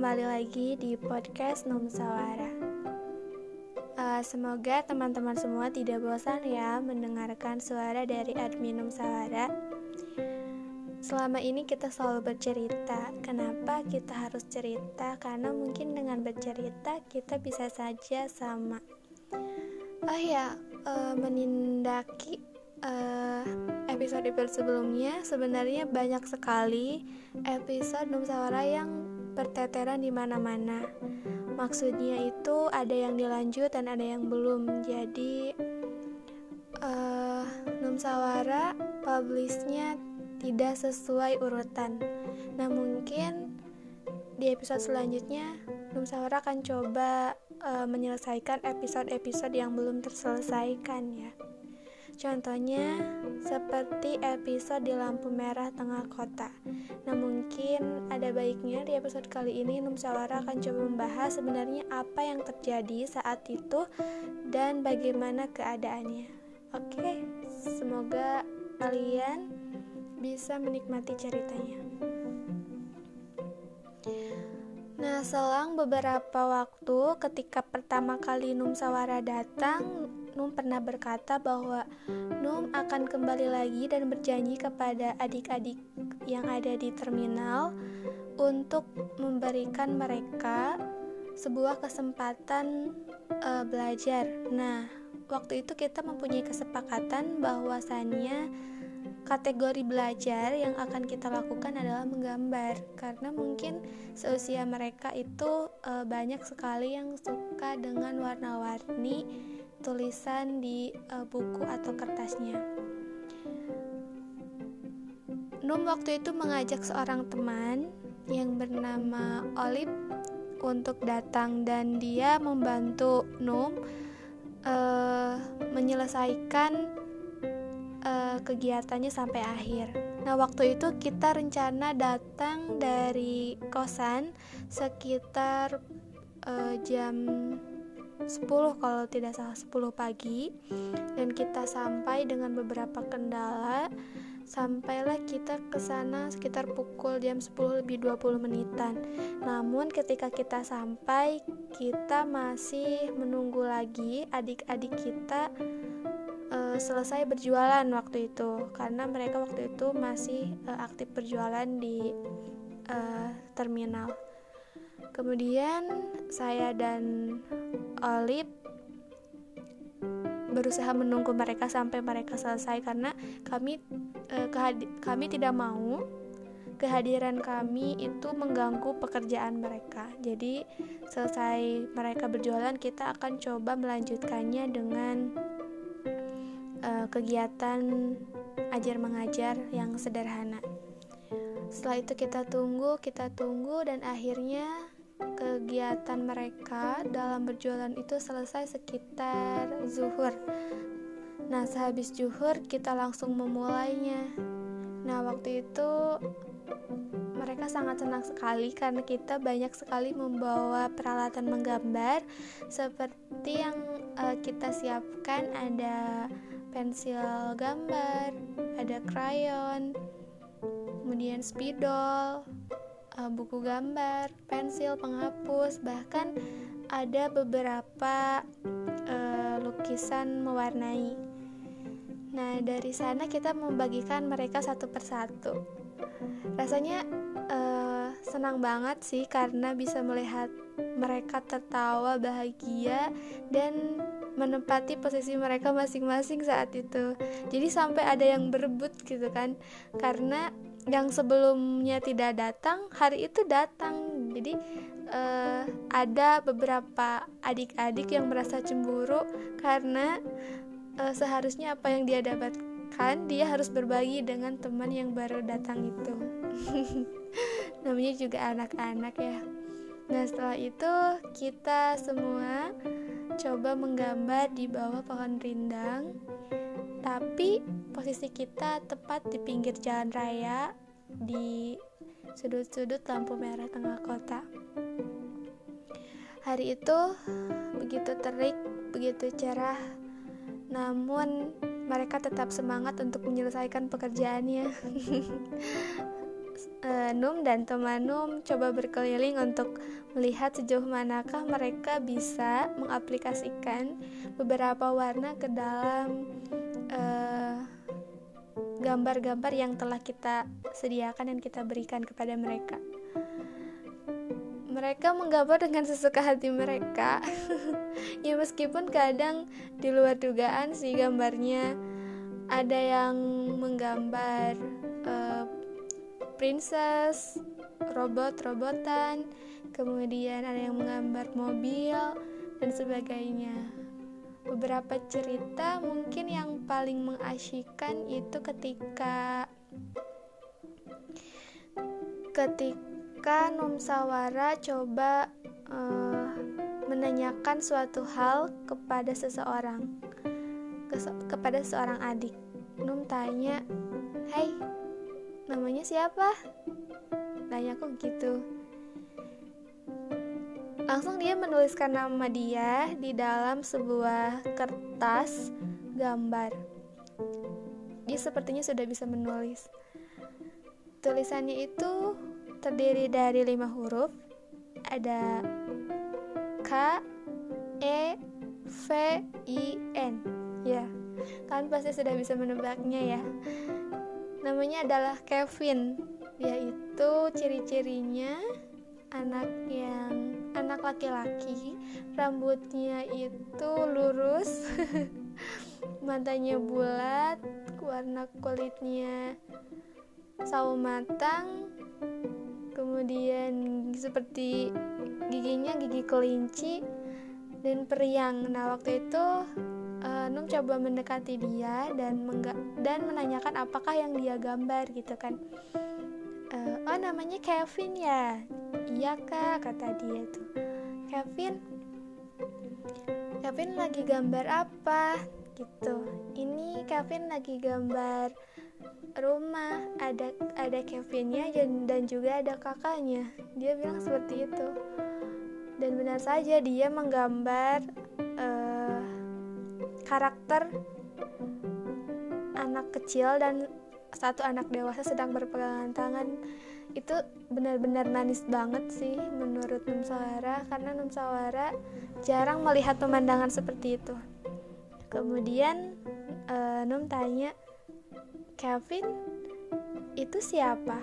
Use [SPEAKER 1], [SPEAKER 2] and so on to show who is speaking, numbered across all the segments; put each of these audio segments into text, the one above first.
[SPEAKER 1] kembali lagi di podcast Numsawara. Uh, semoga teman-teman semua tidak bosan ya mendengarkan suara dari admin Numsawara. Selama ini kita selalu bercerita. Kenapa kita harus cerita? Karena mungkin dengan bercerita kita bisa saja sama. Oh ya, uh, menindaki uh, episode-episode sebelumnya sebenarnya banyak sekali episode Numsawara yang berteteran di mana-mana. Maksudnya itu ada yang dilanjut dan ada yang belum. Jadi uh, Numsawara publishnya tidak sesuai urutan. Nah mungkin di episode selanjutnya Numsawara akan coba uh, menyelesaikan episode-episode yang belum terselesaikan ya. Contohnya seperti episode di lampu merah tengah kota. Nah mungkin ada baiknya di episode kali ini Numsawara akan coba membahas sebenarnya apa yang terjadi saat itu dan bagaimana keadaannya. Oke, semoga kalian bisa menikmati ceritanya. Nah, selang beberapa waktu ketika pertama kali Numsawara datang, Num pernah berkata bahwa Num akan kembali lagi dan berjanji kepada adik-adik yang ada di terminal untuk memberikan mereka sebuah kesempatan uh, belajar. Nah, waktu itu kita mempunyai kesepakatan bahwasannya kategori belajar yang akan kita lakukan adalah menggambar karena mungkin seusia mereka itu uh, banyak sekali yang suka dengan warna-warni tulisan di uh, buku atau kertasnya. Num waktu itu mengajak seorang teman yang bernama Olip untuk datang dan dia membantu Num uh, menyelesaikan uh, kegiatannya sampai akhir. Nah, waktu itu kita rencana datang dari kosan sekitar uh, jam 10 kalau tidak salah 10 pagi. Dan kita sampai dengan beberapa kendala. Sampailah kita ke sana sekitar pukul jam 10 lebih 20 menitan. Namun ketika kita sampai kita masih menunggu lagi adik-adik kita uh, selesai berjualan waktu itu. Karena mereka waktu itu masih uh, aktif berjualan di uh, terminal. Kemudian saya dan Olip berusaha menunggu mereka sampai mereka selesai karena kami eh, kami tidak mau kehadiran kami itu mengganggu pekerjaan mereka. Jadi selesai mereka berjualan kita akan coba melanjutkannya dengan uh, kegiatan ajar mengajar yang sederhana. Setelah itu kita tunggu, kita tunggu dan akhirnya kegiatan mereka dalam berjualan itu selesai sekitar zuhur. Nah, sehabis zuhur kita langsung memulainya. Nah, waktu itu mereka sangat senang sekali karena kita banyak sekali membawa peralatan menggambar seperti yang uh, kita siapkan ada pensil gambar, ada krayon, kemudian spidol, uh, buku gambar, pensil, penghapus, bahkan ada beberapa uh, lukisan mewarnai. Nah, dari sana kita membagikan mereka satu persatu. Rasanya uh, senang banget sih karena bisa melihat mereka tertawa bahagia dan menempati posisi mereka masing-masing saat itu. Jadi sampai ada yang berebut gitu kan. Karena yang sebelumnya tidak datang hari itu datang. Jadi uh, ada beberapa adik-adik yang merasa cemburu karena uh, seharusnya apa yang dia dapatkan dia harus berbagi dengan teman yang baru datang itu. Namanya juga anak-anak ya. Nah setelah itu kita semua coba menggambar di bawah pohon rindang tapi posisi kita tepat di pinggir jalan raya di sudut-sudut lampu merah tengah kota. Hari itu begitu terik, begitu cerah, namun mereka tetap semangat untuk menyelesaikan pekerjaannya. uh, Num dan teman Num coba berkeliling untuk melihat sejauh manakah mereka bisa mengaplikasikan beberapa warna ke dalam uh, gambar-gambar yang telah kita sediakan dan kita berikan kepada mereka. Mereka menggambar dengan sesuka hati mereka. ya meskipun kadang di luar dugaan sih gambarnya ada yang menggambar uh, princess, robot-robotan, kemudian ada yang menggambar mobil dan sebagainya beberapa cerita mungkin yang paling mengasyikkan itu ketika ketika Numsawara coba uh, menanyakan suatu hal kepada seseorang ke, kepada seorang adik. Num tanya Hai namanya siapa? Tanya aku gitu Langsung dia menuliskan nama dia di dalam sebuah kertas gambar. Dia sepertinya sudah bisa menulis. Tulisannya itu terdiri dari lima huruf. Ada K, E, V, I, N. Ya, kalian pasti sudah bisa menebaknya ya. Namanya adalah Kevin. Yaitu ciri-cirinya anak yang anak laki-laki rambutnya itu lurus matanya bulat warna kulitnya sawo matang kemudian seperti giginya gigi kelinci dan periang. Nah waktu itu uh, Nung coba mendekati dia dan dan menanyakan apakah yang dia gambar gitu kan oh namanya Kevin ya? Iya kak kata dia tuh. Kevin? Kevin lagi gambar apa? Gitu. Ini Kevin lagi gambar rumah. Ada ada Kevinnya dan, dan juga ada kakaknya. Dia bilang seperti itu. Dan benar saja dia menggambar uh, karakter anak kecil dan satu anak dewasa sedang berpegangan tangan itu benar-benar manis banget sih menurut Sawara karena Sawara jarang melihat pemandangan seperti itu. Kemudian uh, Num tanya Kevin itu siapa?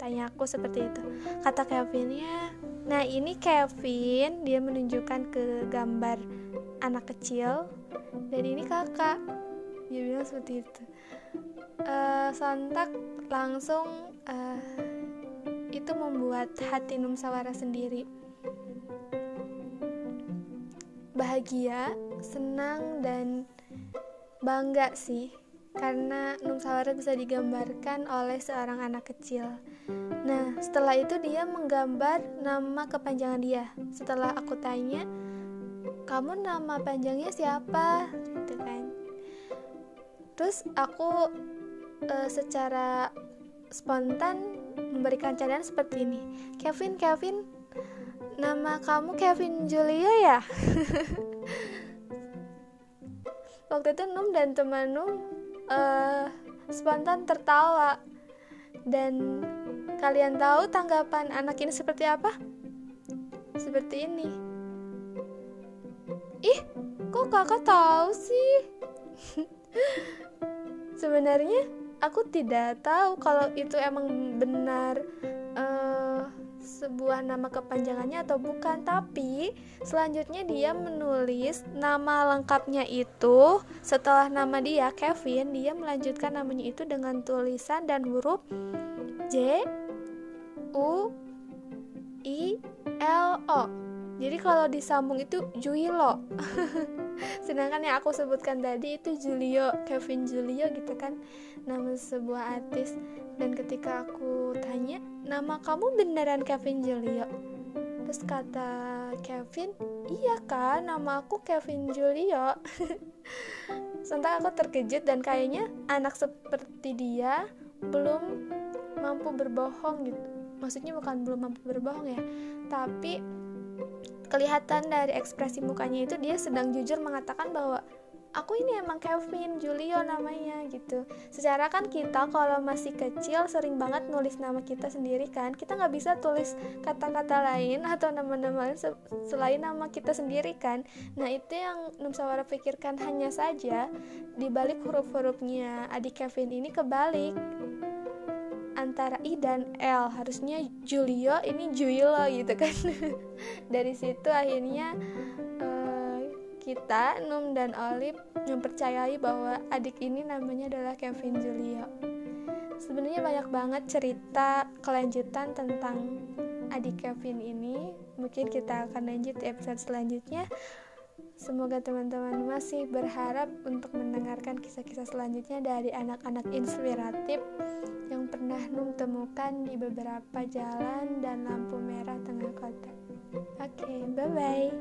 [SPEAKER 1] Tanya aku seperti itu. Kata Kevinnya nah ini Kevin dia menunjukkan ke gambar anak kecil dan ini kakak. Dia bilang seperti itu uh, sontak langsung uh, itu membuat hati Numsawara sendiri bahagia, senang dan bangga sih karena Numsawara bisa digambarkan oleh seorang anak kecil. Nah, setelah itu dia menggambar nama kepanjangan dia. Setelah aku tanya, "Kamu nama panjangnya siapa?" gitu kan. Terus aku uh, secara spontan memberikan candaan seperti ini. Kevin Kevin nama kamu Kevin Julia ya? Waktu itu Num dan teman Num uh, spontan tertawa. Dan kalian tahu tanggapan anak ini seperti apa? Seperti ini. Ih kok kakak tahu sih sebenarnya aku tidak tahu kalau itu emang benar uh, sebuah nama kepanjangannya atau bukan. Tapi selanjutnya dia menulis nama lengkapnya itu. Setelah nama dia Kevin dia melanjutkan namanya itu dengan tulisan dan huruf J U I L O jadi kalau disambung itu Juilo sedangkan yang aku sebutkan tadi itu Julio Kevin Julio gitu kan. Nama sebuah artis. Dan ketika aku tanya nama kamu beneran Kevin Julio? Terus kata Kevin iya kan nama aku Kevin Julio. Sontak aku terkejut dan kayaknya anak seperti dia belum mampu berbohong gitu. Maksudnya bukan belum mampu berbohong ya tapi kelihatan dari ekspresi mukanya itu dia sedang jujur mengatakan bahwa aku ini emang Kevin Julio namanya gitu. Secara kan kita kalau masih kecil sering banget nulis nama kita sendiri kan kita nggak bisa tulis kata-kata lain atau nama-nama lain selain nama kita sendiri kan. Nah itu yang Nusawara pikirkan hanya saja di balik huruf-hurufnya adik Kevin ini kebalik antara I dan L harusnya Julio ini Juilo gitu kan dari situ akhirnya kita, Num dan Olive mempercayai bahwa adik ini namanya adalah Kevin Julio. Sebenarnya banyak banget cerita kelanjutan tentang adik Kevin ini. Mungkin kita akan lanjut di episode selanjutnya. Semoga teman-teman masih berharap untuk mendengarkan kisah-kisah selanjutnya dari anak-anak inspiratif pernah Num temukan di beberapa jalan dan lampu merah tengah kota. Oke, okay, bye-bye.